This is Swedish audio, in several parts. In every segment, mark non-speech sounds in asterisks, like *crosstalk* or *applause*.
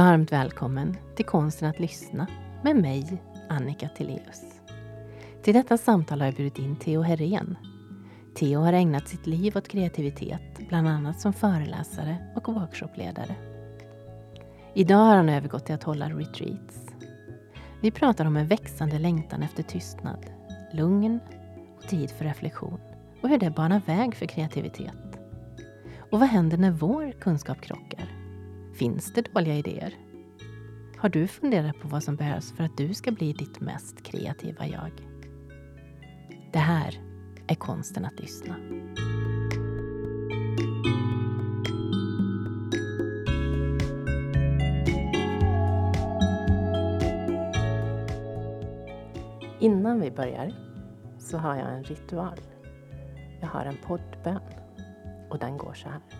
Varmt välkommen till Konsten att lyssna med mig, Annika Tilléus. Till detta samtal har jag bjudit in Theo Herén. Theo har ägnat sitt liv åt kreativitet, bland annat som föreläsare och workshopledare. Idag har han övergått till att hålla retreats. Vi pratar om en växande längtan efter tystnad, lugn och tid för reflektion och hur det banar väg för kreativitet. Och vad händer när vår kunskap krockar? Finns det dåliga idéer? Har du funderat på vad som behövs för att du ska bli ditt mest kreativa jag? Det här är konsten att lyssna. Innan vi börjar så har jag en ritual. Jag har en poddbön och den går så här.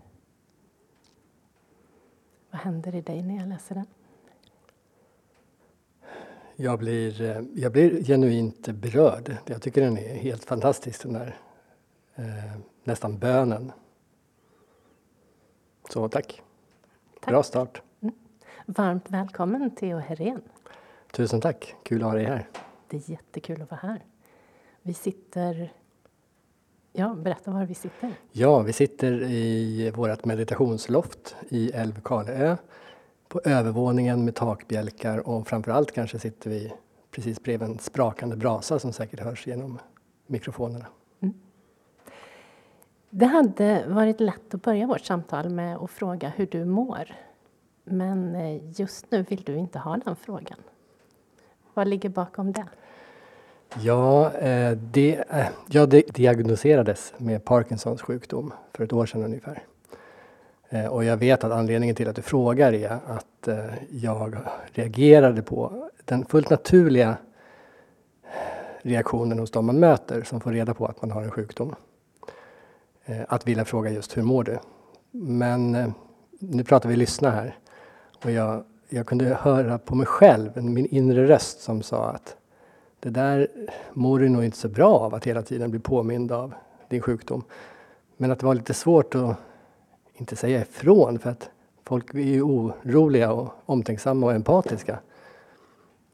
Vad händer i dig när jag läser den? Jag blir, eh, jag blir genuint berörd. Jag tycker den är helt fantastisk, den där eh, nästan bönen. Så tack. tack. Bra start. Mm. Varmt välkommen Theo Herén. Tusen tack, kul att ha dig här. Det är jättekul att vara här. Vi sitter Ja, berätta var vi sitter. Ja, vi sitter i vårt meditationsloft i Älvkarleö på övervåningen med takbjälkar och framförallt kanske sitter vi precis bredvid en sprakande brasa som säkert hörs genom mikrofonerna. Mm. Det hade varit lätt att börja vårt samtal med att fråga hur du mår. Men eh, just nu vill du inte ha den frågan. Vad ligger bakom det? Ja, eh, det, eh, jag diagnoserades med Parkinsons sjukdom för ett år sedan ungefär. Eh, och jag vet att anledningen till att du frågar är att eh, jag reagerade på den fullt naturliga reaktionen hos dem man möter som får reda på att man har en sjukdom. Eh, att vilja fråga just hur mår du? Men eh, nu pratar vi lyssna här. Och jag, jag kunde höra på mig själv, min inre röst som sa att det där mår du nog inte så bra av att hela tiden bli påmind av din sjukdom. Men att det var lite svårt att inte säga ifrån för att folk är ju oroliga och omtänksamma och empatiska.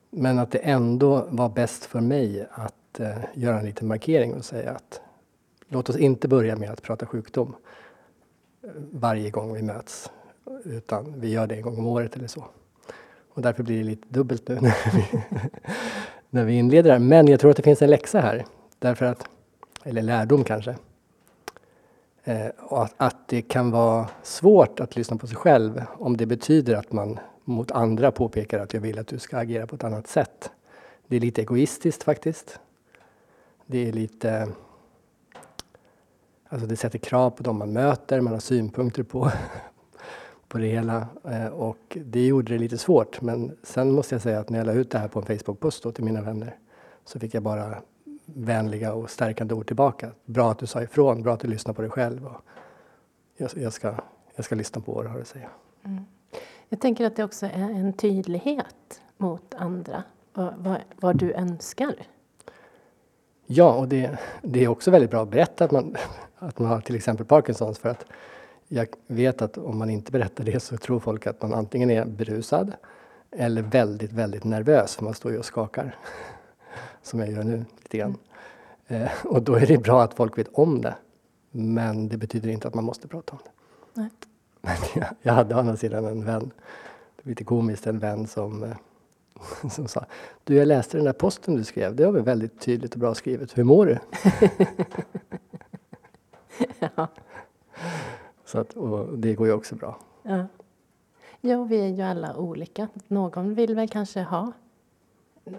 Men att det ändå var bäst för mig att eh, göra en liten markering och säga att låt oss inte börja med att prata sjukdom eh, varje gång vi möts. Utan vi gör det en gång om året eller så. Och därför blir det lite dubbelt nu när vi inleder här. Men jag tror att det finns en läxa här. Därför att, eller lärdom kanske. Eh, att, att det kan vara svårt att lyssna på sig själv om det betyder att man mot andra påpekar att jag vill att du ska agera på ett annat sätt. Det är lite egoistiskt faktiskt. Det är lite... Alltså det sätter krav på dem man möter, man har synpunkter på, på det hela. Eh, och det gjorde det lite svårt. Men sen måste jag säga att när jag la ut det här på en Facebook-post till mina vänner så fick jag bara vänliga och stärkande ord tillbaka. Bra att du sa ifrån, bra att du lyssnar på dig själv. Och jag, jag, ska, jag ska lyssna på vad du har att säga. Mm. Jag tänker att det också är en tydlighet mot andra, vad, vad, vad du önskar. Ja, och det, det, är också väldigt bra att berätta att man, att man har till exempel Parkinsons för att jag vet att om man inte berättar det så tror folk att man antingen är berusad eller väldigt, väldigt nervös för man står ju och skakar. *laughs* Som jag gör nu lite grann. Eh, och då är det bra att folk vet om det. Men det betyder inte att man måste prata om det. Nej. Men *laughs* jag, jag hade å andra sidan en vän, det lite komiskt, en vän som, eh, *laughs* som sa Du, jag läste den där posten du skrev. Det var väl väldigt tydligt och bra skrivet. Hur mår du? ja. Så att, och det går ju också bra. Ja. ja, vi är ju alla olika. Någon vill väl kanske ha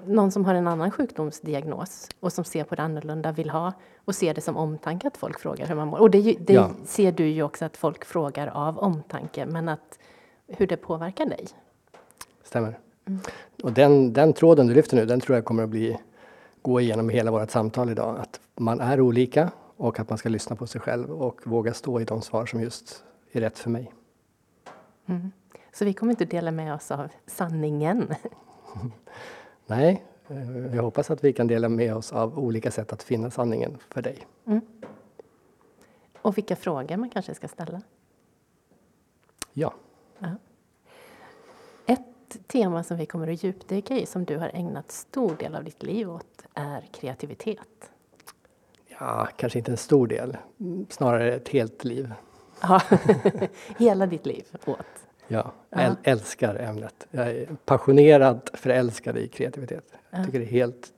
någon som har en annan sjukdomsdiagnos och som ser på det annorlunda vill ha och ser det som omtanke att folk frågar hur man mår. Och det, det ja. ser du ju också att folk frågar av omtanke men att hur det påverkar dig. Stämmer. Mm. Och den, den tråden du lyfter nu, den tror jag kommer att bli, gå igenom hela vårt samtal idag. Att man är olika och att man ska lyssna på sig själv och våga stå i de svar som just är rätt för mig. Mm. Så vi kommer inte dela med oss av sanningen? *laughs* Nej, eh, jag hoppas att vi kan dela med oss av olika sätt att finna sanningen för dig. Mm. Och vilka frågor man kanske ska ställa? Ja. ja. Ett tema som vi kommer att djupdyka i, som du har ägnat stor del av ditt liv åt, är kreativitet. Ja, kanske inte en stor del, snarare ett helt liv. *laughs* Hela ditt liv åt? Ja, ja. älskar ämnet. Jag är passionerad förälskad i kreativitet. Jag tycker det är helt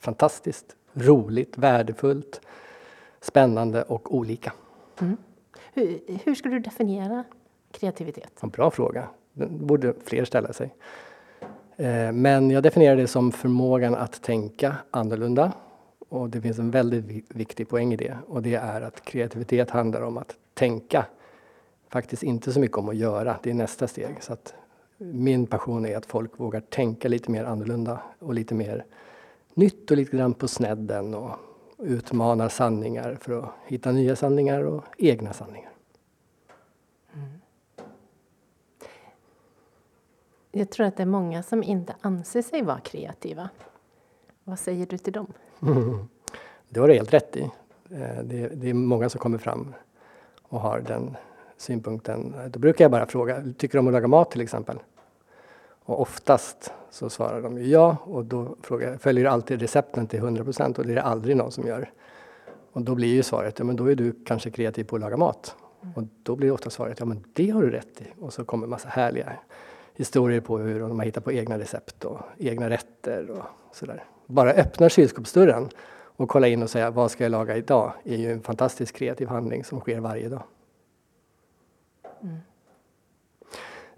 fantastiskt, roligt, värdefullt, spännande och olika. Mm. Hur, hur skulle du definiera kreativitet? En bra fråga. Den borde fler ställa sig. Eh, men jag definierar det som förmågan att tänka annorlunda. Och det finns en väldigt viktig poäng i det och det är att kreativitet handlar om att tänka. Faktiskt inte så mycket om att göra, det är nästa steg. Så att min passion är att folk vågar tänka lite mer annorlunda och lite mer nytt och lite grann på snedden och utmanar sanningar för att hitta nya sanningar och egna sanningar. Mm. Jag tror att det är många som inte anser sig vara kreativa. Vad säger du till dem? Mm. *laughs* Det har du helt rätt i. Eh, det är, det är många som kommer fram och har den synpunkten. Då brukar jag bara fråga, tycker du om att laga mat till exempel? Och oftast så svarar de ja och då frågar jag, följer alltid recepten till 100 procent och det är det aldrig någon som gör. Och då blir ju svaret, ja men då är du kanske kreativ på att laga mat. Och då blir ofta svaret, ja men det har du rätt i. Och så kommer massa härliga historier på hur de har hittat på egna recept och egna rätter och sådär. Bara öppna kylskåpsdörren och kolla in och säga, vad ska jag laga idag? är ju en fantastisk kreativ handling som sker varje dag. Mm.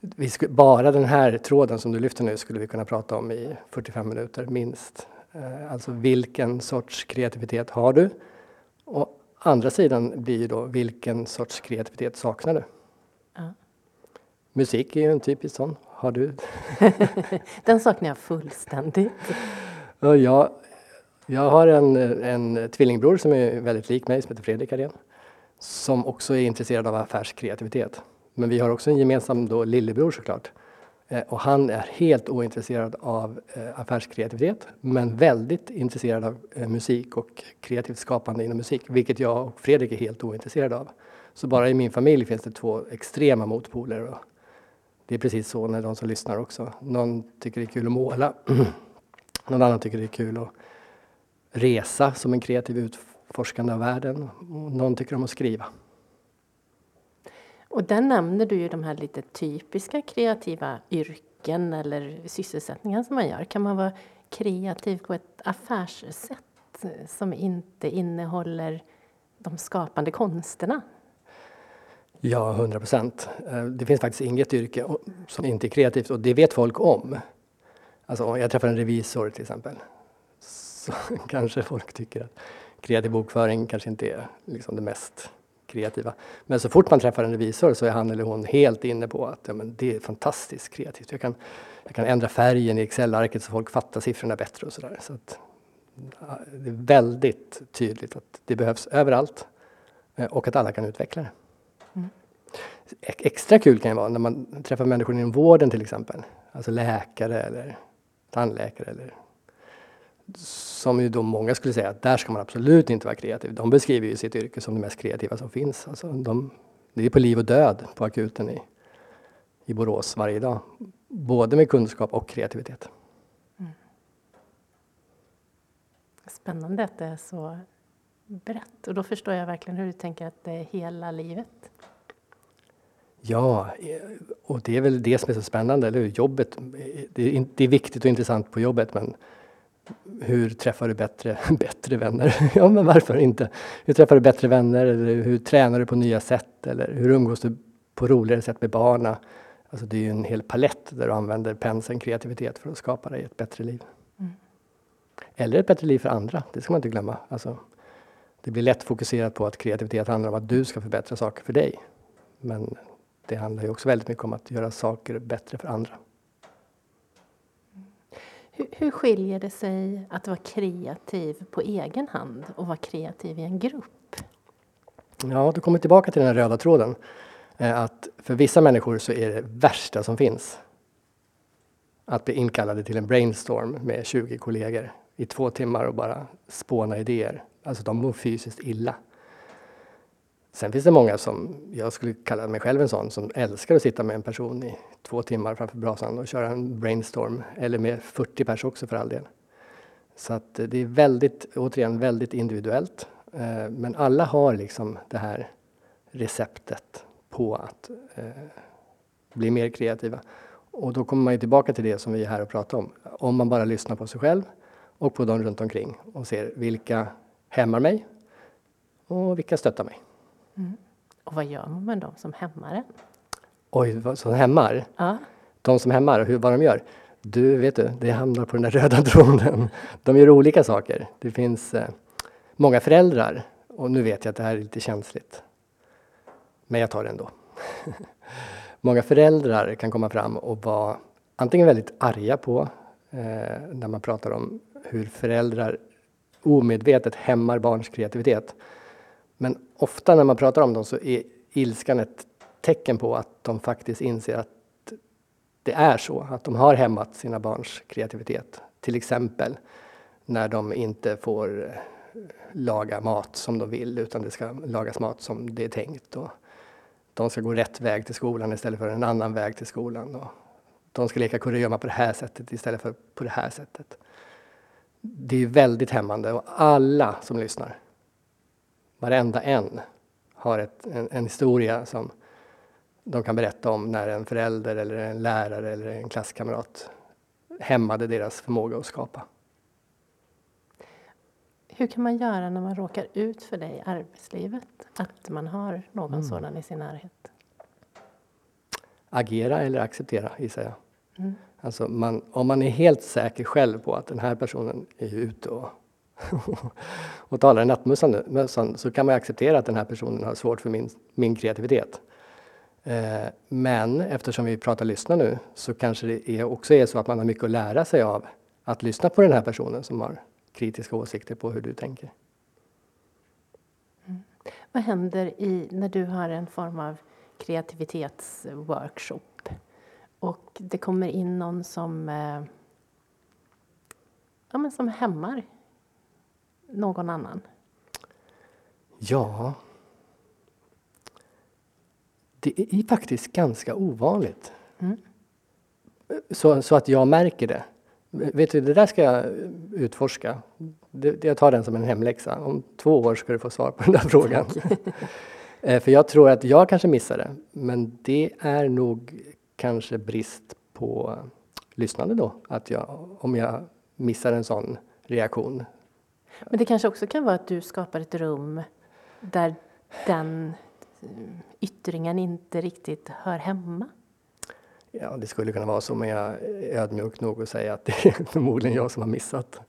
Vi skulle, bara den här tråden som du lyfter nu skulle vi kunna prata om i 45 minuter minst. Eh, alltså vilken sorts kreativitet har du? Och andra sidan blir ju då vilken sorts kreativitet saknar du? Ja. Musik är ju en typisk sån. Har du? *laughs* den saknar jag fullständigt. Jag, jag har en, en tvillingbror som är väldigt lik mig som heter Fredrik Arén. Som också är intresserad av affärskreativitet. Men vi har också en gemensam då lillebror såklart. Eh, och han är helt ointresserad av eh, affärskreativitet men väldigt intresserad av eh, musik och kreativt skapande inom musik, vilket jag och Fredrik är helt ointresserade av. Så bara i min familj finns det två extrema motpoler. Det är precis så när de som lyssnar också. Någon tycker det är kul att måla, *clears throat* någon annan tycker det är kul att resa som en kreativ utforskande av världen. Någon tycker om att skriva. Och där nämner du ju de här lite typiska kreativa yrken eller sysselsättningar som man gör. Kan man vara kreativ på ett affärssätt som inte innehåller de skapande konsterna? Ja, hundra procent. Eh, det finns faktiskt inget yrke som inte är kreativt och det vet folk om. Alltså, jag träffar en revisor till exempel. Så *laughs* kanske folk tycker att kreativ bokföring kanske inte är liksom det mest kreativa. Men så fort man träffar en revisor så är han eller hon helt inne på att ja, men det är fantastiskt kreativt. Jag kan, jag kan ändra färgen i Excel-arket så folk fattar siffrorna bättre och sådär. Så att, det är väldigt tydligt att det behövs överallt eh, och att alla kan utveckla det. Mm. Extra kul kan det vara när man träffar människor inom vården till exempel. Alltså läkare eller tandläkare eller som ju då många skulle säga att där ska man absolut inte vara kreativ. De beskriver ju sitt yrke som det mest kreativa som finns. Alltså de, det är på liv och död på akuten i, i Borås varje dag. Både med kunskap och kreativitet. Mm. Spännande att det är så brett. Och då förstår jag verkligen hur du tänker att det är hela livet. Ja, och det är väl det som är så spännande, eller hur? Jobbet, det är, det är viktigt och intressant på jobbet men hur träffar du bättre, *laughs* bättre vänner? *laughs* ja, men varför inte? Hur träffar du bättre vänner? Eller hur tränar du på nya sätt? Eller hur umgås du på roligare sätt med barnen? Alltså det är ju en hel palett där du använder penseln kreativitet för att skapa dig ett bättre liv. Mm. Eller ett bättre liv för andra, det ska man inte glömma. Alltså, det blir lätt fokuserat på att kreativitet handlar om att du ska förbättra saker för dig. Men det handlar ju också väldigt mycket om att göra saker bättre för andra. Hur, hur skiljer det sig att vara kreativ på egen hand och vara kreativ i en grupp? Ja, du kommer tillbaka till den röda tråden. Eh, att för vissa människor så är det värsta som finns att bli inkallade till en brainstorm med 20 kollegor i två timmar och bara spåna idéer. Alltså de mår fysiskt illa. Sen finns det många som, jag skulle kalla mig själv en sån, som älskar att sitta med en person i två timmar framför brasan och köra en brainstorm. Eller med 40 pers också för all del. Så att eh, det är väldigt, återigen, väldigt individuellt. Eh, men alla har liksom det här receptet på att eh, bli mer kreativa. Och då kommer man ju tillbaka till det som vi är här och pratar om. Om man bara lyssnar på sig själv och på de runt omkring och ser vilka hämmar mig och vilka stöttar mig. Mm. Och vad gör man med de som hämmar en? Oj, som hämmar? Ja. De som hämmar, hur, vad de gör? Du, vet du, det hamnar på den där röda *laughs* tråden. De gör olika saker. Det finns eh, många föräldrar, och nu vet jag att det här är lite känsligt. Men jag tar det ändå. *laughs* många föräldrar kan komma fram och vara antingen väldigt arga på eh, när man pratar om hur föräldrar omedvetet hämmar barns kreativitet. Men ofta när man pratar om dem så är ilskan ett tecken på att de faktiskt inser att det är så, att de har hämmat sina barns kreativitet. Till exempel när de inte får eh, laga mat som de vill utan det ska lagas mat som det är tänkt. Och de ska gå rätt väg till skolan istället för en annan väg till skolan. Och de ska leka kurragömma på det här sättet istället för på det här sättet. Det är väldigt hämmande och alla som lyssnar, varenda en, har ett, en, en historia som de kan berätta om när en förälder eller en lärare eller en klasskamrat hämmade deras förmåga att skapa. Hur kan man göra när man råkar ut för det i arbetslivet? Att man har någon mm. sådan i sin närhet? Agera eller acceptera, gissar jag. Mm. Alltså man, om man är helt säker själv på att den här personen är ute och, och talar i nattmössan så kan man acceptera att den här personen har svårt för min, min kreativitet. Eh, men eftersom vi pratar lyssna nu så kanske det är också är så att man har mycket att lära sig av att lyssna på den här personen som har kritiska åsikter på hur du tänker. Mm. Vad händer i, när du har en form av kreativitetsworkshop och det kommer in någon som, eh, ja, men som hämmar någon annan? Ja, det är faktiskt ganska ovanligt. Mm. Så, så, att jag märker det. Vet du, det där ska jag utforska. Det, jag tar den som en hemläxa. Om två år ska du få svar på den där frågan. *laughs* Eh, för jag tror att jag kanske missar det. Men det är nog kanske brist på lyssnande då. Att jag, om jag missar en sån reaktion. Men det kanske också kan vara att du skapar ett rum där den eh, yttringen inte riktigt hör hemma? Ja, det skulle kunna vara så, men jag är ödmjuk nog att säga att det är *laughs* förmodligen jag som har missat.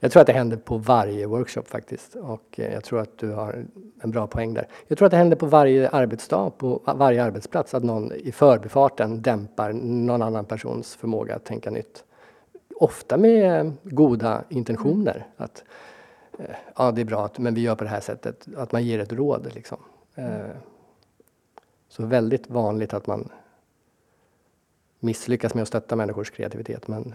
Jag tror att det händer på varje workshop faktiskt och eh, jag tror att du har en bra poäng där. Jag tror att det händer på varje arbetsdag, på varje arbetsplats, att någon i förbifarten dämpar någon annan persons förmåga att tänka nytt. Ofta med goda intentioner. Att eh, ja, det är bra, men vi gör på det här sättet. Att man ger ett råd liksom. Mm. Så väldigt vanligt att man misslyckas med att stötta människors kreativitet, men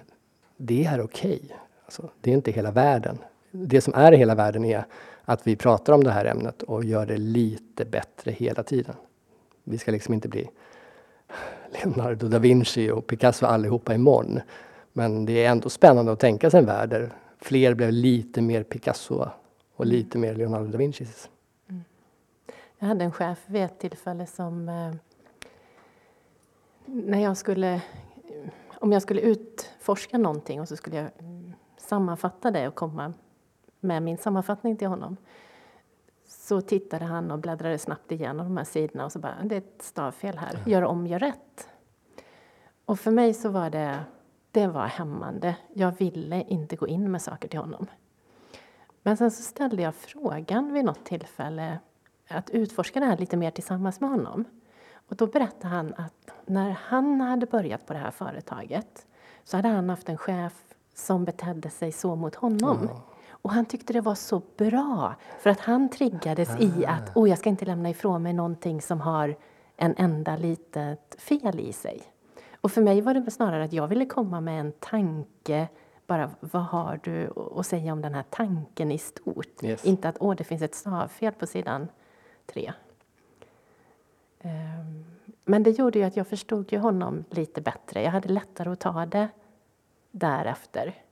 det är okej. Okay. Alltså, det är inte hela världen. Det som är hela världen är att vi pratar om det här ämnet och gör det lite bättre hela tiden. Vi ska liksom inte bli Leonardo da Vinci och Picasso allihopa imorgon. Men det är ändå spännande att tänka sig en värld där fler blev lite mer Picasso och lite mer Leonardo da Vinci. Jag hade en chef vid ett tillfälle som eh, när jag skulle, om jag skulle utforska någonting och så skulle jag mm, sammanfatta det och komma med min sammanfattning till honom så tittade han och bläddrade snabbt igenom de här sidorna och så bara, det är ett stavfel här, gör om, gör rätt. Och för mig så var det, det var hämmande. Jag ville inte gå in med saker till honom. Men sen så ställde jag frågan vid något tillfälle att utforska det här lite mer tillsammans med honom. Och då berättade han att när han hade börjat på det här företaget så hade han haft en chef som betedde sig så mot honom. Mm. Och han tyckte det var så bra, för att han triggades ah. i att oh, jag ska inte lämna ifrån mig någonting som har en enda litet fel i sig. Och för mig var det snarare att jag ville komma med en tanke bara vad har du att säga om den här tanken i stort? Yes. Inte att åh, det finns ett stavfel på sidan tre. Um, men det gjorde ju att jag förstod ju honom lite bättre. Jag hade lättare att ta det därefter.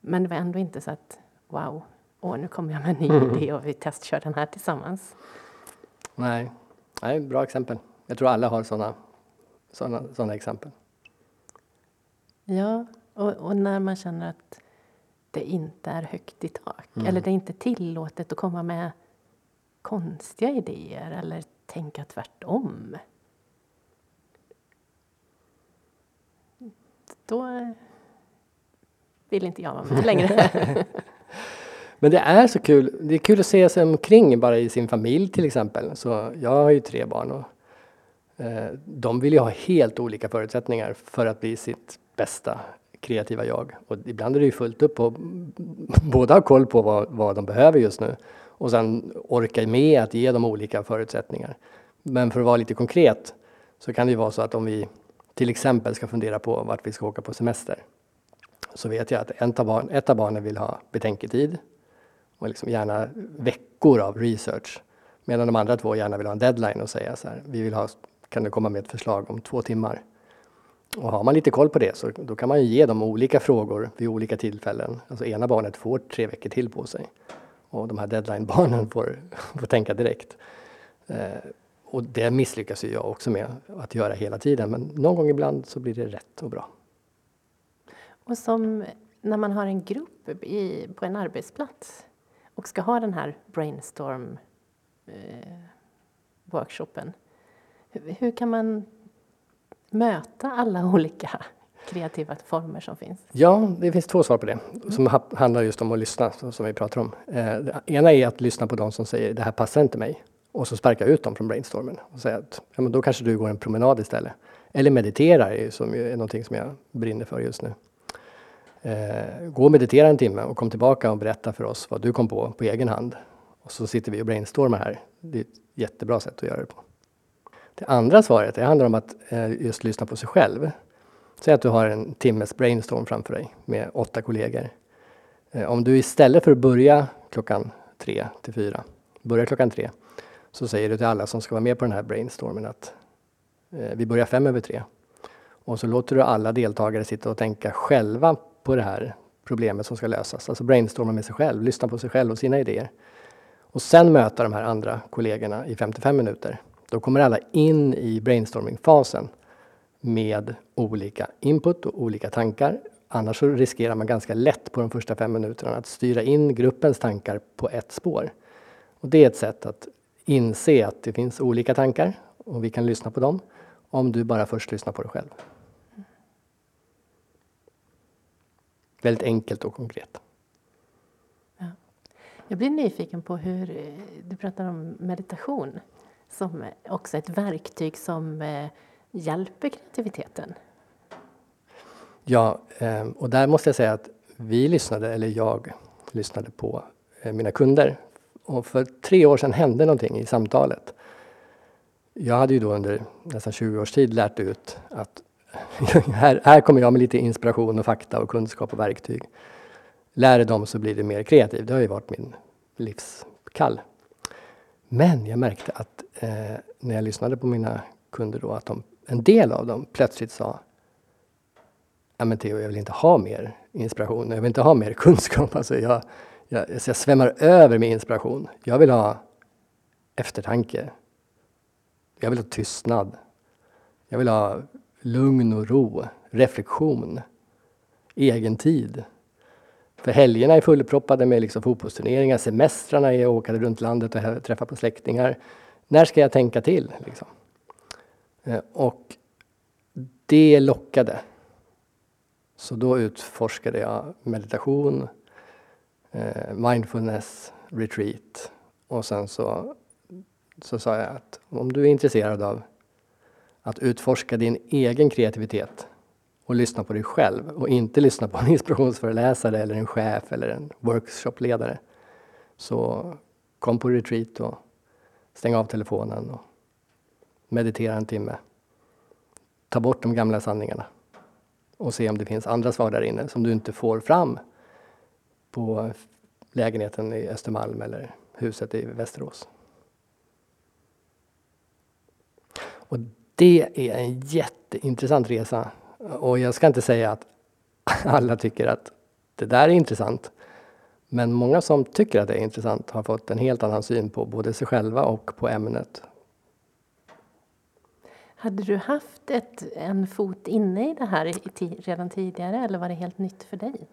Men det var ändå inte så att wow, åh, nu kommer jag med en ny mm. idé och vi testkör den här tillsammans. Nej, Nej bra exempel. Jag tror alla har sådana såna, såna exempel. Ja, och, och, när man känner att det inte är högt i tak mm. eller det är inte tillåtet att komma med konstiga idéer eller tänka tvärtom. Då vill inte jag vara med längre. *laughs* Men det är så kul. Det är kul att se sig omkring bara i sin familj till exempel. Så jag har ju tre barn och Eh, de vill ju ha helt olika förutsättningar för att bli sitt bästa kreativa jag. Och ibland är det ju fullt upp och *laughs* båda har koll på vad, vad de behöver just nu och sen orka med att ge dem olika förutsättningar. Men för att vara lite konkret så kan det ju vara så att om vi till exempel ska fundera på vart vi ska åka på semester så vet jag att av barn, ett av barnen vill ha betänketid och liksom gärna veckor av research. Medan de andra två gärna vill ha en deadline och säga så här, vi vill ha, kan du komma med ett förslag om två timmar? Och har man lite koll på det så då kan man ju ge dem olika frågor vid olika tillfällen. Alltså ena barnet får tre veckor till på sig och de här deadline-barnen får, *laughs* får tänka direkt. Eh, och det misslyckas ju jag också med att göra hela tiden men någon gång ibland så blir det rätt och bra. Och som när man har en grupp i, på en arbetsplats och ska ha den här brainstorm eh, workshopen. Hur, hur, kan man möta alla *laughs* olika kreativa former som finns? Ja, det finns två svar på det som mm. handlar just om att lyssna som vi pratar om. Eh, det ena är att lyssna på de som säger det här passar inte mig och så sparka ut dem från brainstormen och säga att ja, men då kanske du går en promenad istället. Eller meditera som är någonting som jag brinner för just nu. Eh, gå och meditera en timme och kom tillbaka och berätta för oss vad du kom på på egen hand. Och så sitter vi och brainstormar här. Det är ett jättebra sätt att göra det på. Det andra svaret det handlar om att eh, just lyssna på sig själv. Säg att du har en timmes brainstorm framför dig med åtta kollegor. Eh, om du istället för att börja klockan tre till fyra, börjar klockan tre, så säger du till alla som ska vara med på den här brainstormen att eh, vi börjar fem över tre. Och så låter du alla deltagare sitta och tänka själva på det här problemet som ska lösas. Alltså brainstorma med sig själv, lyssna på sig själv och sina idéer. Och sen möta de här andra kollegorna i 55 minuter. Då kommer alla in i brainstormingfasen med olika input och olika tankar. Annars så riskerar man ganska lätt på de första fem minuterna att styra in gruppens tankar på ett spår. Och det är ett sätt att inse att det finns olika tankar och vi kan lyssna på dem om du bara först lyssnar på dig själv. Väldigt enkelt och konkret. Ja. Jag blir nyfiken på hur eh, du pratar om meditation som eh, också ett verktyg som eh, hjälper kreativiteten. Ja, eh, och där måste jag säga att vi lyssnade, eller jag lyssnade på eh, mina kunder. Och för tre år sedan hände någonting i samtalet. Jag hade ju då under nästan 20 års tid lärt ut att *laughs* här, här kommer jag med lite inspiration och fakta och kunskap och verktyg. Lär dem så blir du mer kreativ. Det har ju varit min livskall. Men jag märkte att eh, när jag lyssnade på mina kunder då att de, en del av dem plötsligt sa Ja men Theo, jag vill inte ha mer inspiration, jag vill inte ha mer *laughs* kunskap. Alltså jag, jag, jag svämmar över med inspiration. Jag vill ha eftertanke. Jag vill ha tystnad. Jag vill ha lugn och ro, reflektion, egen tid. För helgerna är fullproppade med liksom fotbollsturneringar, semestrarna är att åka runt landet och träffa på släktingar. När ska jag tänka till? Liksom? Eh, och det lockade. Så då utforskade jag meditation, eh, mindfulness, retreat och sen så, så sa jag att om du är intresserad av att utforska din egen kreativitet och lyssna på dig själv och inte lyssna på en *laughs* inspirationsföreläsare eller en chef eller en workshopledare. Så kom på retreat och stäng av telefonen och meditera en timme. Ta bort de gamla sanningarna och se om det finns andra svar där inne som du inte får fram på lägenheten i Östermalm eller huset i Västerås. Och det är en jätteintressant resa. Och jag ska inte säga att *laughs* alla tycker att det där är intressant. Men många som tycker att det är intressant har fått en helt annan syn på både sig själva och på ämnet. Hade du haft ett, en fot inne i det här redan tidigare eller var det helt nytt för dig?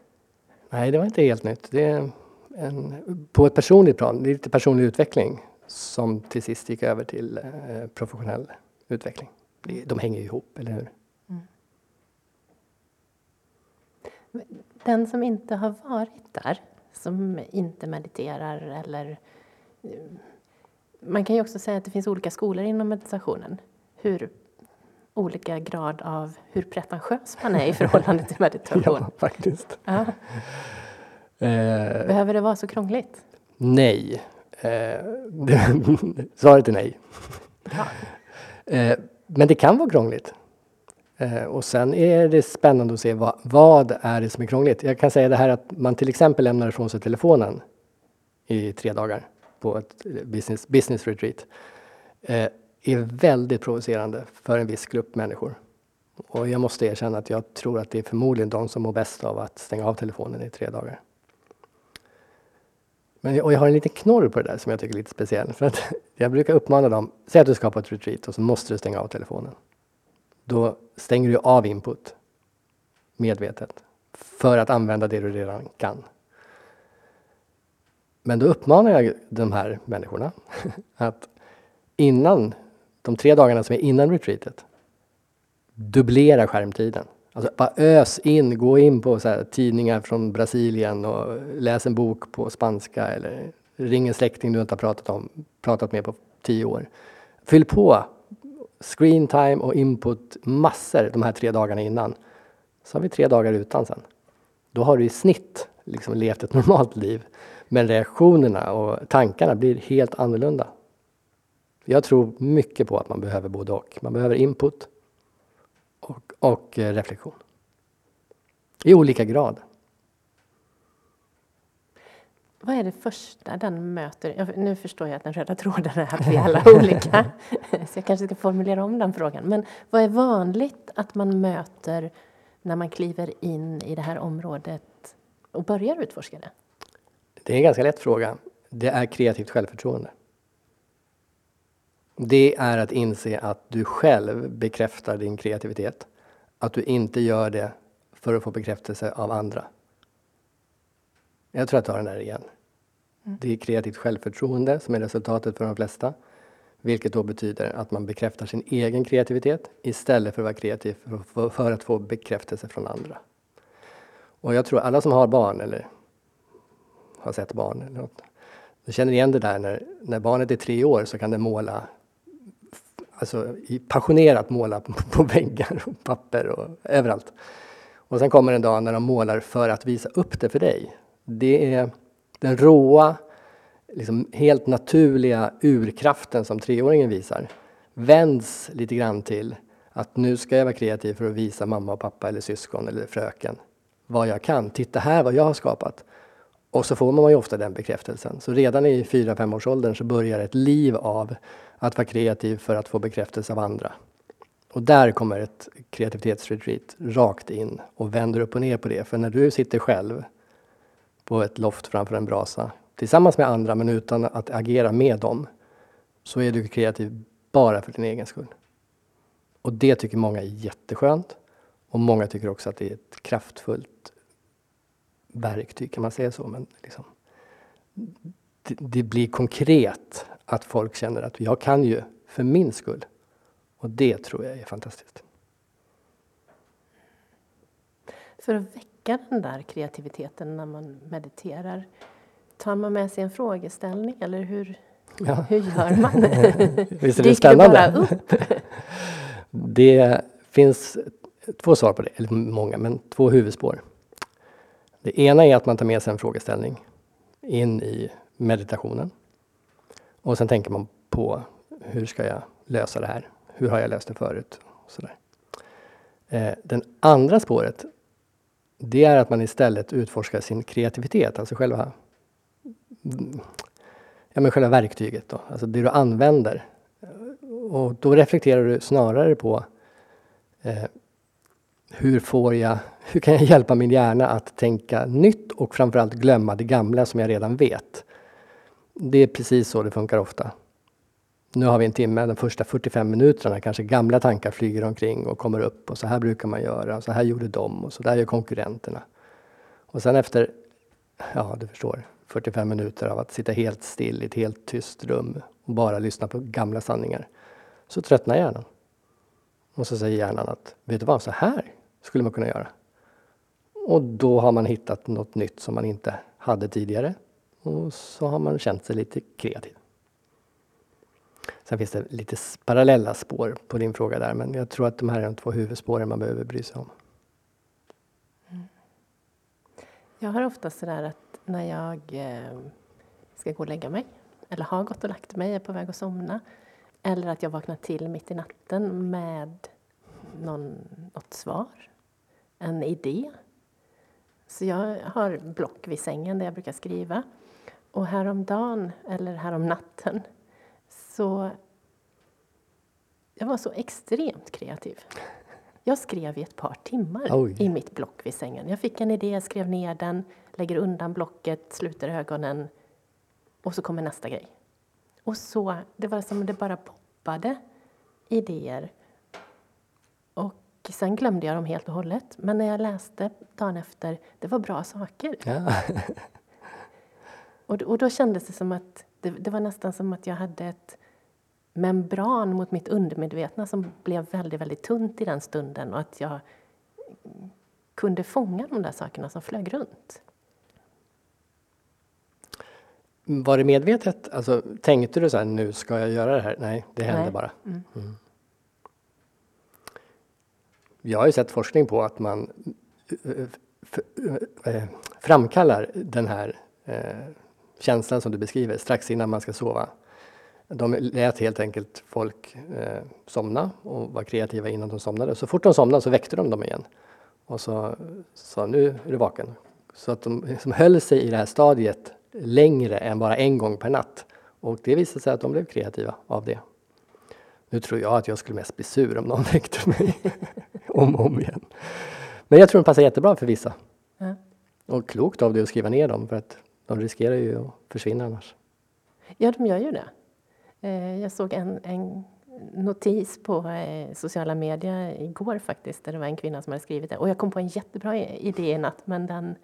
Nej, det var inte helt nytt. Det är en, på ett personligt plan, det är lite personlig utveckling som till sist gick över till eh, professionell utveckling. De hänger ju ihop, eller hur? Mm. Den som inte har varit där, som inte mediterar eller... Man kan ju också säga att det finns olika skolor inom meditationen. Hur olika grad av hur pretentiös man är i förhållande till *laughs* meditation. ja, faktiskt. Ja. Eh, Behöver det vara så krångligt? Nej. Eh, *laughs* svaret är nej. Ja. Eh, men det kan vara krångligt. Eh, och sen är det spännande att se vad, vad är det som är krångligt. Jag kan säga det här att man till exempel lämnar ifrån sig telefonen i tre dagar på ett eh, business, business retreat eh, är väldigt provocerande för en viss grupp människor. Och jag måste erkänna att jag tror att det är förmodligen de som mår bäst av att stänga av telefonen i tre dagar. Men, och jag har en liten knorr på det där som jag tycker är lite speciell. För att *laughs* jag brukar uppmana dem, säg att du ska på ett retreat och så måste du stänga av telefonen. Då stänger du av input medvetet för att använda det du redan kan. Men då uppmanar jag de här människorna *laughs* att innan de tre dagarna som är innan retreatet dubblera skärmtiden. Alltså bara ös in, gå in på så tidningar från Brasilien och läs en bok på spanska eller ring en släkting du inte har pratat, om, pratat med på tio år. Fyll på screen time och input massor de här tre dagarna innan. Så har vi tre dagar utan sen. Då har du i snitt liksom levt ett *laughs* normalt liv. Men reaktionerna och tankarna blir helt annorlunda. Jag tror mycket på att man behöver både och. Man behöver input och, och eh, reflektion. I olika grad. Vad är det första den möter? nu förstår jag att den röda tråden är att *laughs* vi alla olika. Så jag kanske ska formulera om den frågan. Men vad är vanligt att man möter när man kliver in i det här området och börjar utforska det? Det är en ganska lätt fråga. Det är kreativt självförtroende. Det är att inse att du själv bekräftar din kreativitet. Att du inte gör det för att få bekräftelse av andra. Jag tror jag tar den där igen. Mm. Det är kreativt självförtroende som är resultatet för de flesta. Vilket då betyder att man bekräftar sin egen kreativitet istället för att vara kreativ för att få bekräftelse från andra. Och jag tror alla som har barn eller har sett barn eller något, känner igen det där när, när barnet är tre år så kan det måla alltså passionerat måla på, på väggar och papper och överallt. Och sen kommer en dag när de målar för att visa upp det för dig. Det är den råa, liksom helt naturliga urkraften som treåringen visar vänds lite grann till att nu ska jag vara kreativ för att visa mamma och pappa eller syskon eller fröken vad jag kan. Titta här vad jag har skapat. Och så får man ju ofta den bekräftelsen. Så redan i 4-5 års åldern så börjar ett liv av att vara kreativ för att få bekräftelse av andra. Och där kommer ett kreativitetsretreat rakt in och vänder upp och ner på det. För när du sitter själv på ett loft framför en brasa tillsammans med andra men utan att agera med dem så är du kreativ bara för din egen skull. Och det tycker många är jätteskönt. Och många tycker också att det är ett kraftfullt verktyg, kan man säga så? Men liksom, det, det blir konkret att folk känner att jag kan ju för min skull. Och det tror jag är fantastiskt. För att väcka den där kreativiteten när man mediterar, tar man med sig en frågeställning eller hur, ja. hur gör man? *laughs* Visst är det spännande? det bara upp? *laughs* Det finns två svar på det, eller många, men två huvudspår. Det ena är att man tar med sig en frågeställning in i meditationen. Och sen tänker man på hur ska jag lösa det här? Hur har jag löst det förut? Sådär. Eh, den andra spåret, det är att man istället utforskar sin kreativitet, alltså själva, ja, men själva verktyget, då, alltså det du använder. Och då reflekterar du snarare på eh, hur får jag, hur kan jag hjälpa min hjärna att tänka nytt och framförallt glömma det gamla som jag redan vet. Det är precis så det funkar ofta. Nu har vi en timme, de första 45 minuterna kanske gamla tankar flyger omkring och kommer upp och så här brukar man göra, så här gjorde de och så där gör konkurrenterna. Och sen efter, ja du förstår, 45 minuter av att sitta helt still i ett helt tyst rum och bara lyssna på gamla sanningar, så tröttnar hjärnan. Och så säger hjärnan att, vet du vad, så här skulle man kunna göra. Och då har man hittat något nytt som man inte hade tidigare. Och så har man känt sig lite kreativ. Sen finns det lite parallella spår på din fråga där, men jag tror att de här är de två huvudspåren man behöver bry sig om. Mm. Jag har ofta sådär att när jag eh, ska gå och lägga mig, eller har gått och lagt mig, är på väg att somna, eller att jag vaknar till mitt i natten med någon, något svar, en idé. Så jag har block vid sängen där jag brukar skriva. Och häromdagen, eller häromnatten, så... Jag var så extremt kreativ. Jag skrev i ett par timmar Oj. i mitt block vid sängen. Jag fick en idé, skrev ner den, lägger undan blocket, sluter ögonen och så kommer nästa grej. Och så, det var som det bara poppade idéer. Och sen glömde jag dem helt och hållet. Men när jag läste dagen efter, det var bra saker. Ja. *laughs* och, och då kändes det som att, det, det var nästan som att jag hade ett membran mot mitt undermedvetna som blev väldigt, väldigt tunt i den stunden och att jag kunde fånga de där sakerna som flög runt. Var det medvetet? Alltså, tänkte du så här, nu ska jag göra det här? Nej, det hände Nej. bara. Mm. Mm. Jag har ju sett forskning på att man eh, eh, framkallar den här eh, känslan som du beskriver strax innan man ska sova. De lät helt enkelt folk eh, somna och var kreativa innan de somnade. Så fort de somnade så väckte de dem igen och så sa nu är du vaken. Så att de *laughs* liksom höll sig i det här stadiet längre än bara en gång per natt. Och det visade sig att de blev kreativa av det. Nu tror jag att jag skulle mest bli sur om någon *laughs* väckte mig *laughs* om och om igen. Men jag tror de passar jättebra för vissa. Ja. Och klokt av dig att skriva ner dem för att de riskerar ju att försvinna annars. Ja, de gör ju det. Eh, jag såg en, en notis på eh, sociala medier igår faktiskt där det var en kvinna som hade skrivit det. Och jag kom på en jättebra idé i natt men den,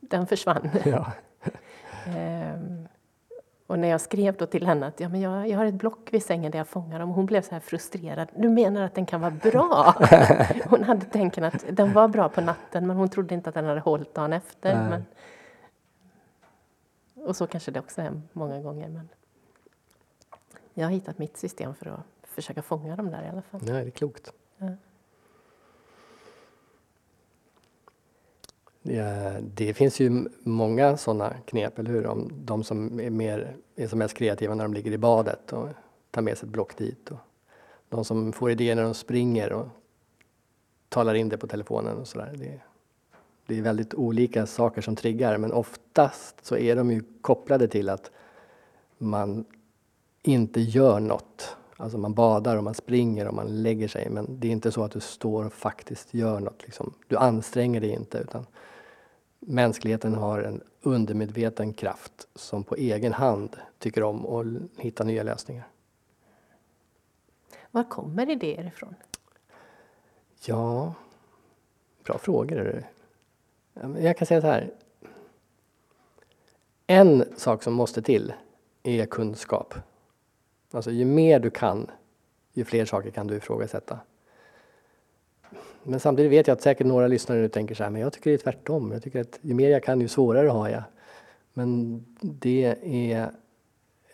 den försvann. *laughs* Ja. *laughs* ehm, och när jag skrev då till henne att ja, men jag, jag har ett block vid sängen där jag fångar dem, hon blev så här frustrerad. Du menar att den kan vara bra? *laughs* hon hade tänkt att den var bra på natten men hon trodde inte att den hade hållit dagen efter. Men, och så kanske det också är många gånger. Men jag har hittat mitt system för att försöka fånga dem där i alla fall. Ja, det är klokt. Ja. Ja, det finns ju många sådana knep, eller hur? Om de som är, mer, är som mest kreativa när de ligger i badet och tar med sig ett block dit. Och de som får idéer när de springer och talar in det på telefonen och sådär. Det, det är väldigt olika saker som triggar men oftast så är de ju kopplade till att man inte gör något. Alltså man badar och man springer och man lägger sig men det är inte så att du står och faktiskt gör något. Liksom. Du anstränger dig inte utan mänskligheten har en undermedveten kraft som på egen hand tycker om att hitta nya lösningar. Var kommer idéer ifrån? Ja, bra frågor. Jag kan säga så här. En sak som måste till är kunskap. Alltså ju mer du kan, ju fler saker kan du ifrågasätta. Men samtidigt vet jag att säkert några lyssnare nu tänker så här, men jag tycker det är tvärtom. Jag tycker att ju mer jag kan, ju svårare har jag. Men det är,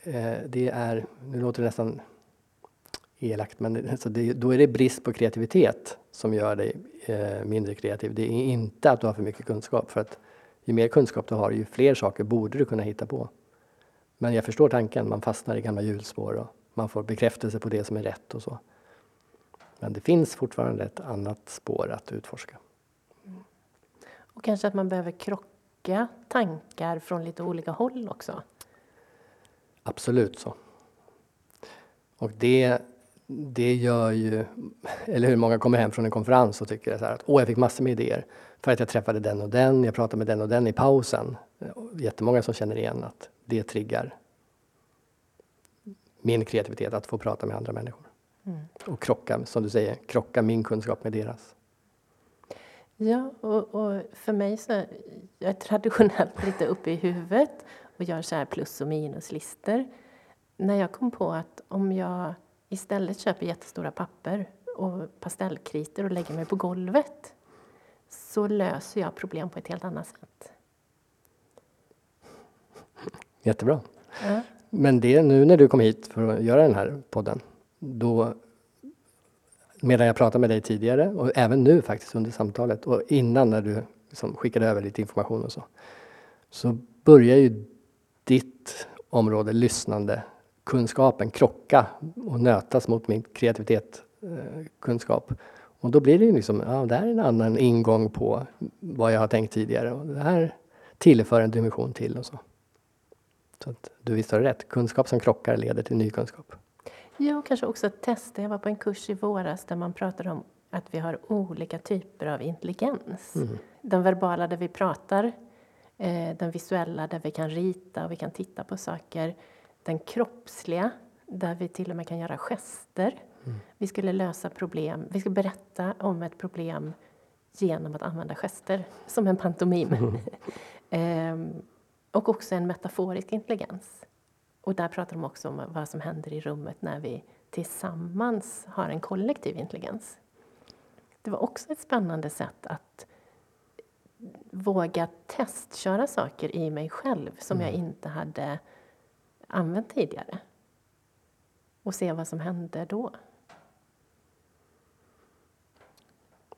eh, det är nu låter det nästan elakt, men alltså det, då är det brist på kreativitet som gör dig eh, mindre kreativ. Det är inte att du har för mycket kunskap, för att ju mer kunskap du har, ju fler saker borde du kunna hitta på. Men jag förstår tanken, man fastnar i gamla hjulspår och man får bekräftelse på det som är rätt och så. Men det finns fortfarande ett annat spår att utforska. Och kanske att man behöver krocka tankar från lite olika håll också? Absolut så. Och det, det gör ju, eller hur många kommer hem från en konferens och tycker så att åh, jag fick massor med idéer för att jag träffade den och den, jag pratade med den och den i pausen. Jättemånga som känner igen att det triggar min kreativitet att få prata med andra människor. Mm. Och krocka, som du säger, krocka min kunskap med deras. Ja, och, och, för mig så är jag traditionellt lite uppe i huvudet och gör så här plus och minuslistor. När jag kom på att om jag istället köper jättestora papper och pastellkritor och lägger mig på golvet så löser jag problem på ett helt annat sätt. Jättebra. Ja. Men det nu när du kom hit för att göra den här podden, då medan jag pratade med dig tidigare och även nu faktiskt under samtalet och innan när du liksom skickade över lite information och så, så börjar ju ditt område, lyssnande, kunskapen krocka och nötas mot min kreativitet, eh, kunskap. Och då blir det ju liksom, ja, det här är en annan ingång på vad jag har tänkt tidigare och det här tillför en dimension till och så. Så att du visst har rätt, kunskap som krockar leder till ny kunskap. Ja, och kanske också testa. Jag var på en kurs i våras där man pratade om att vi har olika typer av intelligens. Mm. Den verbala där vi pratar, eh, den visuella där vi kan rita och vi kan titta på saker. Den kroppsliga där vi till och med kan göra gester. Mm. Vi skulle lösa problem, vi skulle berätta om ett problem genom att använda gester, som en pantomim. Mm. *laughs* och också en metaforisk intelligens. Och där pratar de också om vad som händer i rummet när vi tillsammans har en kollektiv intelligens. Det var också ett spännande sätt att våga testköra saker i mig själv som mm. jag inte hade använt tidigare. Och se vad som hände då.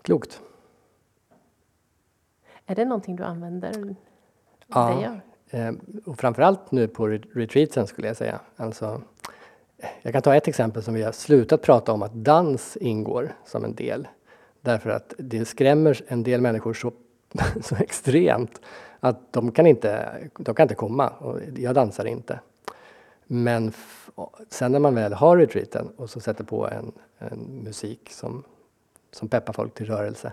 Klokt. Är det någonting du använder? Ja, Eh, och framförallt nu på retreatsen skulle jag säga. Alltså, jag kan ta ett exempel som vi har slutat prata om att dans ingår som en del. Därför att det skrämmer en del människor så, *laughs* så extremt att de kan, inte, de kan inte komma och jag dansar inte. Men sen när man väl har retreaten och så sätter på en, en musik som, som peppar folk till rörelse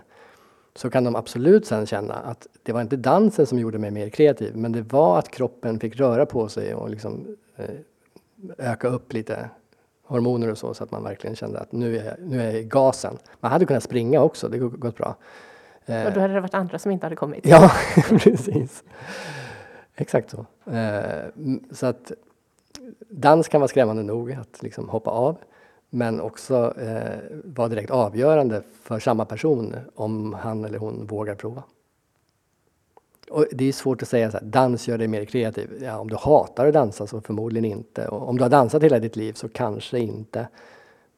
så kan de absolut sen känna att det var inte dansen som gjorde mig mer kreativ, men det var att kroppen fick röra på sig och liksom, eh, öka upp lite hormoner och så, så att man verkligen kände att nu är, nu är jag i gasen. Man hade kunnat springa också, det gått bra. Eh, och då hade det varit andra som inte hade kommit? *laughs* Ja, *laughs* precis. Exakt så. Eh, så att dans kan vara skrämmande nog att liksom hoppa av men också eh, vara direkt avgörande för samma person om han eller hon vågar prova. Och det är svårt att säga så här, dans gör dig mer kreativ. Ja, om du hatar att dansa så förmodligen inte. Och om du har dansat hela ditt liv så kanske inte.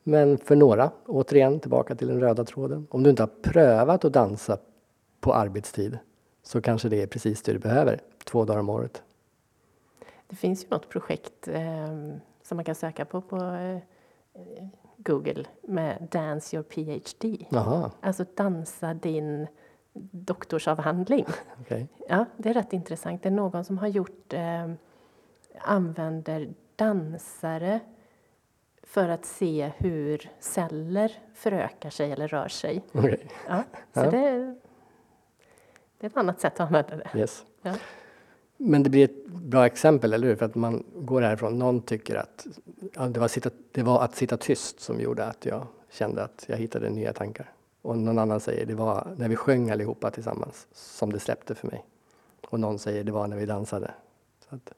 Men för några, återigen tillbaka till den röda tråden. Om du inte har prövat att dansa på arbetstid så kanske det är precis det du behöver, två dagar om året. Det finns ju något projekt eh, som man kan söka på på eh Google med Dance your PhD. Aha. Alltså dansa din doktorsavhandling. *laughs* Okay. Ja, det är rätt intressant. Det är någon som har gjort eh, använder dansare för att se hur celler förökar sig eller rör sig. Okay. Ja, så ja. Det, det, är ett annat sätt att använda det. Yes. Ja. Men det blir ett bra exempel, eller hur? För att man går härifrån, någon tycker att ja, det, var sitta, det var att sitta tyst som gjorde att jag kände att jag hittade nya tankar. Och någon annan säger det var när vi sjöng allihopa tillsammans som det släppte för mig. Och någon säger det var när vi dansade. Att,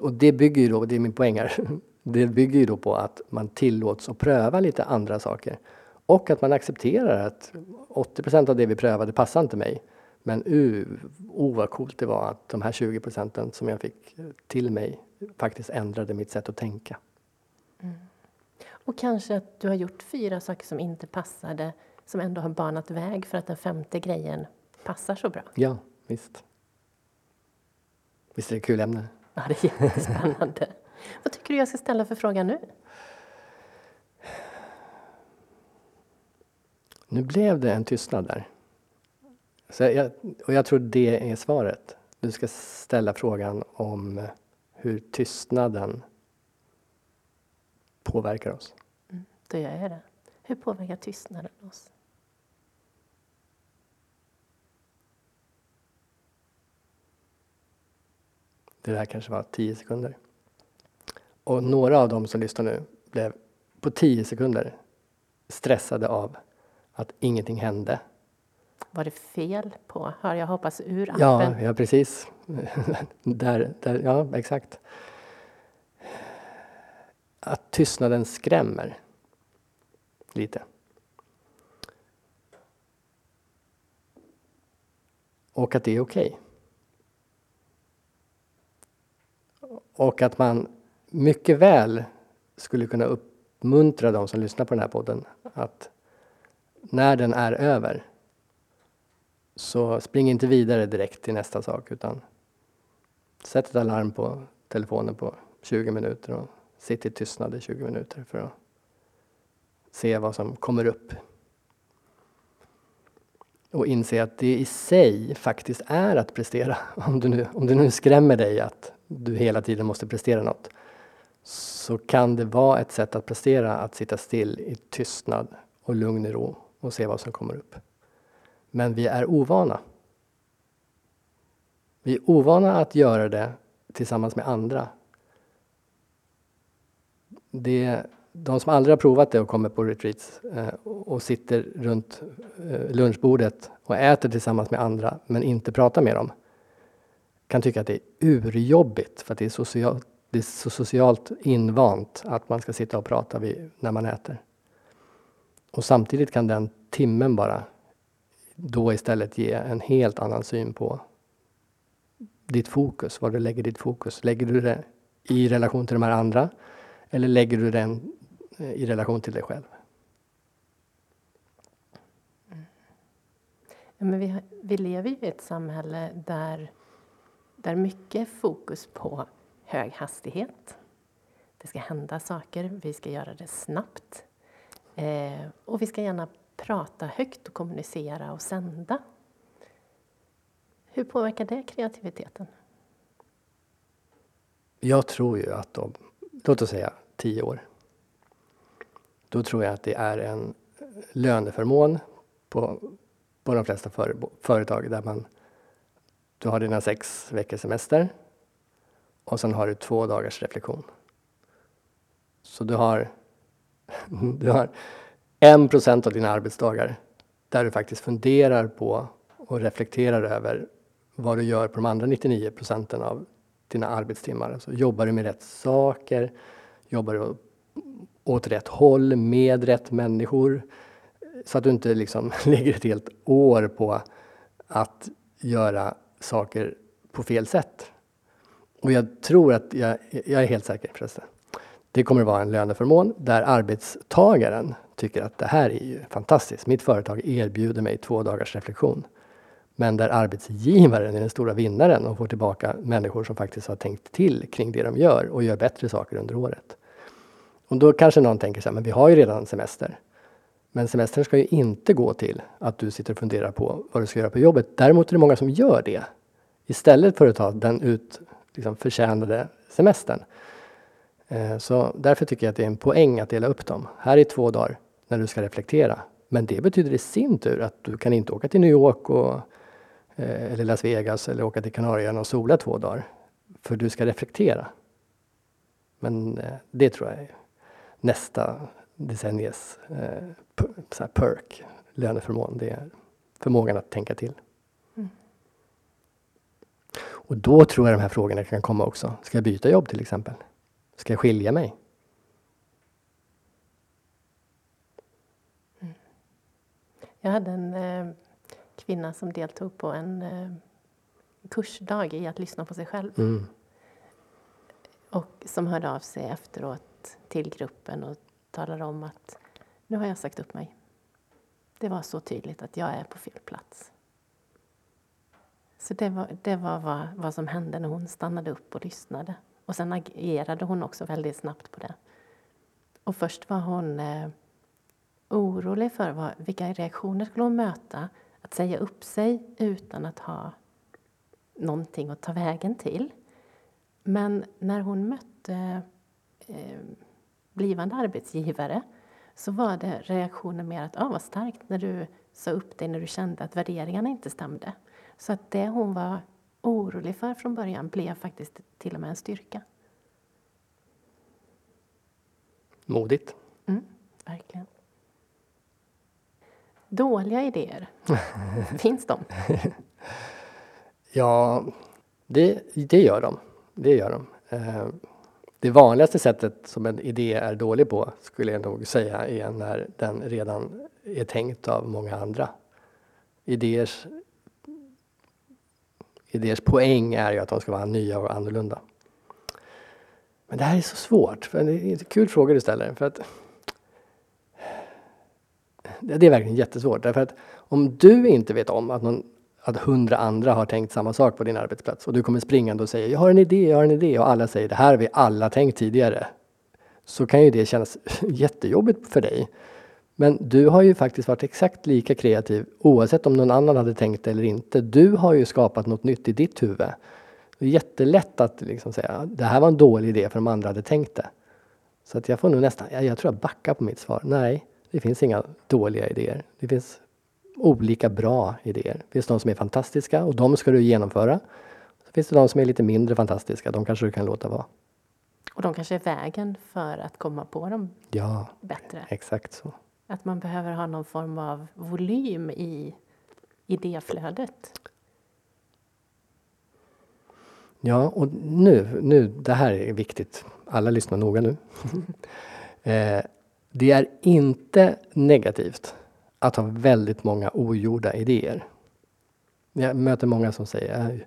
och det bygger ju då, det är min poäng här, *laughs* det bygger ju då på att man tillåts att pröva lite andra saker. Och att man accepterar att 80% av det vi prövade passar inte mig. Men uh, oh vad coolt det var att de här 20 procenten som jag fick till mig faktiskt ändrade mitt sätt att tänka. Mm. Och kanske att du har gjort fyra saker som inte passade som ändå har banat väg för att den femte grejen passar så bra. Ja, visst. Visst är det ett kul ämne? Ja, det är jättespännande. *laughs* Vad tycker du jag ska ställa för fråga nu? Nu blev det en tystnad där. Så jag, och jag tror det är svaret. Du ska ställa frågan om hur tystnaden påverkar oss. Mm, då gör jag det. Hur påverkar tystnaden oss? Det där kanske var tio sekunder. Och några av dem som lyssnar nu blev på tio sekunder stressade av att ingenting hände. Var det fel på Hör jag hoppas ur appen? Ja, ja precis. *laughs* där, där, ja, exakt. Att tystnaden skrämmer lite. Och att det är okej. Okay. Och att man mycket väl skulle kunna uppmuntra de som lyssnar på den här podden att när den är över så spring inte vidare direkt till nästa sak utan sätt ett alarm på telefonen på 20 minuter och sitt i tystnad i 20 minuter för att se vad som kommer upp. Och inse att det i sig faktiskt är att prestera. *laughs* Om du nu, om du nu skrämmer dig att du hela tiden måste prestera något så kan det vara ett sätt att prestera att sitta still i tystnad och lugn och ro och se vad som kommer upp. Men vi är ovana. Vi är ovana att göra det tillsammans med andra. Det, de som aldrig har provat det och kommer på retreats eh, och sitter runt eh, lunchbordet och äter tillsammans med andra men inte pratar med dem kan tycka att det är urjobbigt för att det är, socialt, det är så socialt invant att man ska sitta och prata vid, när man äter. Och samtidigt kan den timmen bara då istället ge en helt annan syn på ditt fokus, var du lägger ditt fokus. Lägger du det i relation till de här andra eller lägger du den eh, i relation till dig själv? Mm. Ja, men vi, vi lever ju i ett samhälle där, där mycket fokus på hög hastighet. Det ska hända saker, vi ska göra det snabbt. Eh, och vi ska gärna prata högt och kommunicera och sända. Hur påverkar det kreativiteten? Jag tror ju att om, låt oss säga tio år, då tror jag att det är en löneförmån på, på de flesta för, företag där man du har dina sex veckors semester och sen har du två dagars reflektion. Så du har, *laughs* du har en procent av dina arbetsdagar där du faktiskt funderar på och reflekterar över vad du gör på de andra 99 procenten av dina arbetstimmar. Alltså, jobbar du med rätt saker? Jobbar du åt rätt håll, med rätt människor? Så att du inte liksom *laughs* lägger ett helt år på att göra saker på fel sätt. Och jag tror att, jag, jag är helt säker förresten, det kommer att vara en löneförmån där arbetstagaren tycker att det här är ju fantastiskt. Mitt företag erbjuder mig två dagars reflektion. Men där arbetsgivaren är den stora vinnaren och får tillbaka människor som faktiskt har tänkt till kring det de gör och gör bättre saker under året. Och då kanske någon tänker så här, men vi har ju redan semester. Men semestern ska ju inte gå till att du sitter och funderar på vad du ska göra på jobbet. Däremot är det många som gör det. Istället för att ta den ut, liksom, förtjänade semestern. Eh, så därför tycker jag att det är en poäng att dela upp dem. Här är två dagar när du ska reflektera. Men det betyder i sin tur att du kan inte åka till New York och, eh, eller Las Vegas eller åka till Kanarieöarna och sola två dagar. För du ska reflektera. Men eh, det tror jag är nästa decennies eh, perk, löneförmån. Det är förmågan att tänka till. Mm. Och då tror jag de här frågorna kan komma också. Ska jag byta jobb till exempel? Ska jag skilja mig? Jag hade en eh, kvinna som deltog på en eh, kursdag i att lyssna på sig själv. Mm. Och som hörde av sig efteråt till gruppen och talar om att nu har jag sagt upp mig. Det var så tydligt att jag är på fel plats. Så det var, det var vad, vad som hände när hon stannade upp och lyssnade. Och sen agerade hon också väldigt snabbt på det. Och först var hon eh, orolig för vad, vilka reaktioner skulle hon möta. Att säga upp sig utan att ha någonting att ta vägen till. Men när hon mötte eh, blivande arbetsgivare så var det reaktionen mer att ah, vad starkt när du sa upp dig när du kände att värderingarna inte stämde. Så att det hon var orolig för från början blev faktiskt till och med en styrka. Modigt. Mm, verkligen. Dåliga idéer, *laughs* finns de? Ja, det, det gör de. Det gör de. Eh, det vanligaste sättet som en idé är dålig på skulle jag nog säga är när den redan är tänkt av många andra. Idéers, idéers poäng är ju att de ska vara nya och annorlunda. Men det här är så svårt. För det är en kul fråga du ställer. För att det är verkligen jättesvårt. Därför att om du inte vet om att någon att hundra andra har tänkt samma sak på din arbetsplats och du kommer springande och säger jag har en idé, jag har en idé och alla säger det här har vi alla tänkt tidigare. Så kan ju det kännas *laughs* jättejobbigt för dig. Men du har ju faktiskt varit exakt lika kreativ oavsett om någon annan hade tänkt det eller inte. Du har ju skapat något nytt i ditt huvud. Det är jättelätt att liksom säga det här var en dålig idé för de andra hade tänkt det. Så att jag får nog nästan, jag, jag tror jag backar på mitt svar. Nej, det finns inga dåliga idéer. Det finns olika bra idéer. Det finns de som är fantastiska och de ska du genomföra. Så finns det de som är lite mindre fantastiska, de kanske du kan låta vara. Och de kanske är vägen för att komma på dem ja, bättre. Exakt så. Att man behöver ha någon form av volym i idéflödet. Ja, och nu, nu, det här är viktigt. Alla lyssnar noga nu. *laughs* eh, det är inte negativt att ha väldigt många ogjorda idéer. Jag möter många som säger äh,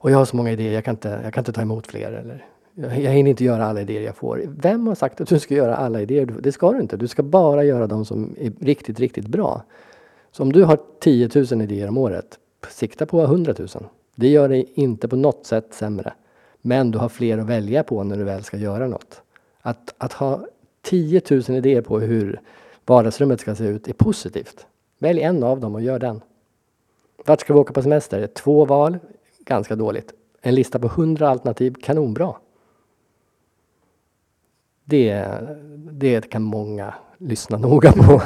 och jag har så många idéer, jag kan inte, jag kan inte ta emot fler. Eller, jag hinner inte göra alla idéer jag får. Vem har sagt att du ska göra alla idéer? Det ska du inte. Du ska bara göra de som är riktigt, riktigt bra. Så om du har 10 000 idéer om året, sikta på 100 000. Det gör dig inte på något sätt sämre. Men du har fler att välja på när du väl ska göra något. Att, att ha 10 000 idéer på hur vardagsrummet ska se ut är positivt. Välj en av dem och gör den. Vart ska vi åka på semester? Två val, ganska dåligt. En lista på 100 alternativ, kanonbra. Det, det kan många lyssna noga på.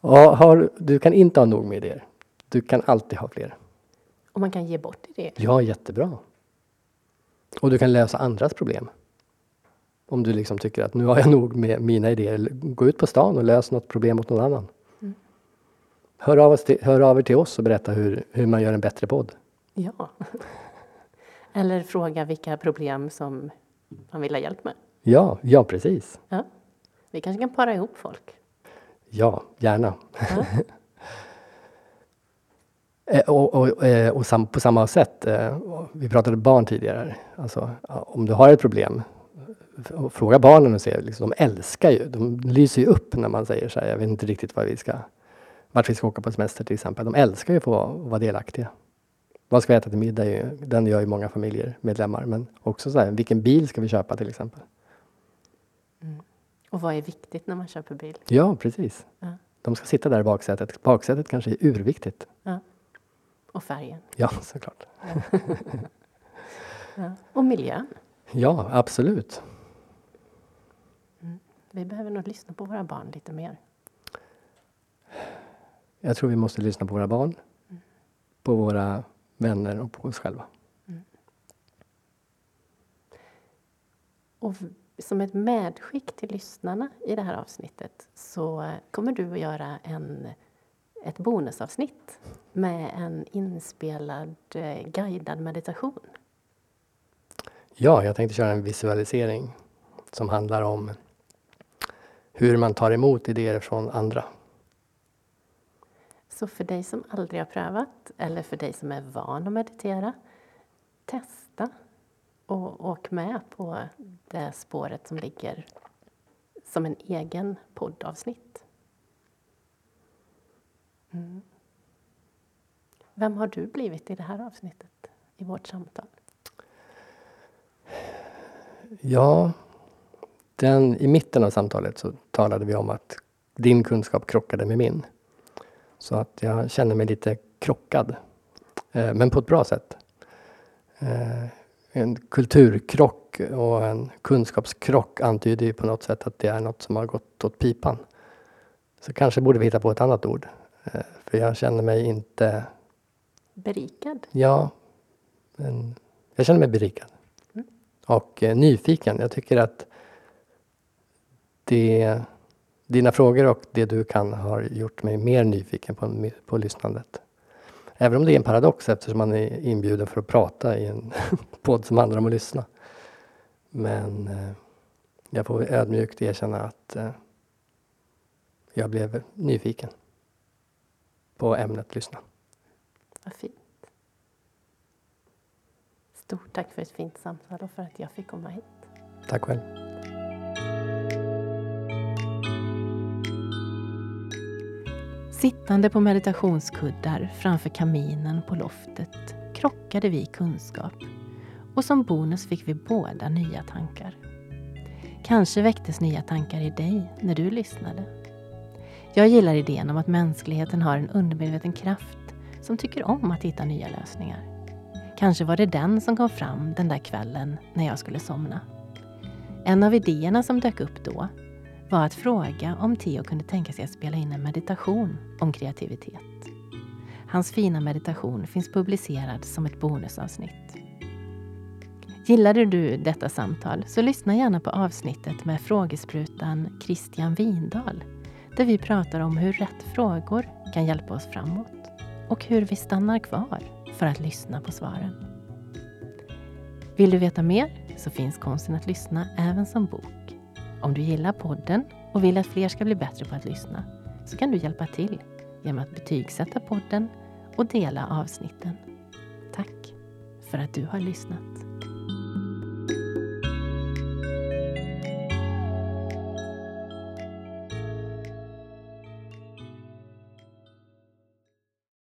*laughs* har, du kan inte ha nog med idéer. Du kan alltid ha fler. Och man kan ge bort idéer? Ja, jättebra. Och du kan lösa andras problem. Om du liksom tycker att nu har jag nog med mina idéer. Gå ut på stan och lös något problem åt någon annan. Mm. Hör, av till, hör av er till oss och berätta hur, hur man gör en bättre podd. Ja. *laughs* Eller fråga vilka problem som man vill ha hjälp med. Ja, ja precis. Ja. Vi kanske kan para ihop folk. Ja, gärna. Ja. *laughs* Eh, och, och, eh, och, och, på samma sätt, eh, vi pratade barn tidigare. Alltså, om du har ett problem fråga barnen och se, liksom, de älskar ju, de lyser ju upp när man säger så här, jag vet inte riktigt vad vi ska, vart vi ska åka på semester till exempel. De älskar ju att få vara delaktiga. Vad ska vi äta till middag? Den gör ju många familjer, medlemmar. Men också så här, vilken bil ska vi köpa till exempel? Mm. Och vad är viktigt när man köper bil? Ja, precis. Ja. De ska sitta där i baksätet. Baksätet kanske är urviktigt. Ja. Och färgen. Ja, såklart. Ja. *laughs* Och miljön. Ja, absolut. Vi behöver nog lyssna på våra barn lite mer. Jag tror vi måste lyssna på våra barn, mm. på våra vänner och på oss själva. Mm. Och som ett medskick till lyssnarna i det här avsnittet så kommer du att göra en, ett bonusavsnitt med en inspelad eh, guidad meditation. Ja, jag tänkte köra en visualisering som handlar om hur man tar emot idéer från andra. Så för dig som aldrig har prövat eller för dig som är van att meditera, testa och åk med på det spåret som ligger som en egen poddavsnitt. Mm. Vem har du blivit i det här avsnittet, i vårt samtal? Ja, den, i mitten av samtalet så talade vi om att din kunskap krockade med min. Så att jag känner mig lite krockad. Eh, men på ett bra sätt. Eh, en kulturkrock och en kunskapskrock antyder ju på något sätt att det är något som har gått åt pipan. Så kanske borde vi hitta på ett annat ord. Eh, för jag känner mig inte... Berikad? Ja. Men jag känner mig berikad. Mm. Och eh, nyfiken. Jag tycker att det, dina frågor och det du kan har gjort mig mer nyfiken på, på lyssnandet. Även om det är en paradox eftersom man är inbjuden för att prata i en *laughs* podd som handlar om att lyssna. Men eh, jag får ödmjukt erkänna att eh, jag blev nyfiken på ämnet lyssna. Vad fint. Stort tack för ett fint samtal och för att jag fick komma hit. Tack själv. Sittande på meditationskuddar framför kaminen på loftet krockade vi kunskap och som bonus fick vi båda nya tankar. Kanske väcktes nya tankar i dig när du lyssnade. Jag gillar idén om att mänskligheten har en undermedveten kraft som tycker om att hitta nya lösningar. Kanske var det den som kom fram den där kvällen när jag skulle somna. En av idéerna som dök upp då var att fråga om Theo kunde tänka sig att spela in en meditation om kreativitet. Hans fina meditation finns publicerad som ett bonusavsnitt. Gillade du detta samtal så lyssna gärna på avsnittet med frågesprutan Christian Windahl där vi pratar om hur rätt frågor kan hjälpa oss framåt och hur vi stannar kvar för att lyssna på svaren. Vill du veta mer så finns Konsten att lyssna även som bok. Om du gillar podden och vill att fler ska bli bättre på att lyssna så kan du hjälpa till genom att betygsätta podden och dela avsnitten. Tack för att du har lyssnat.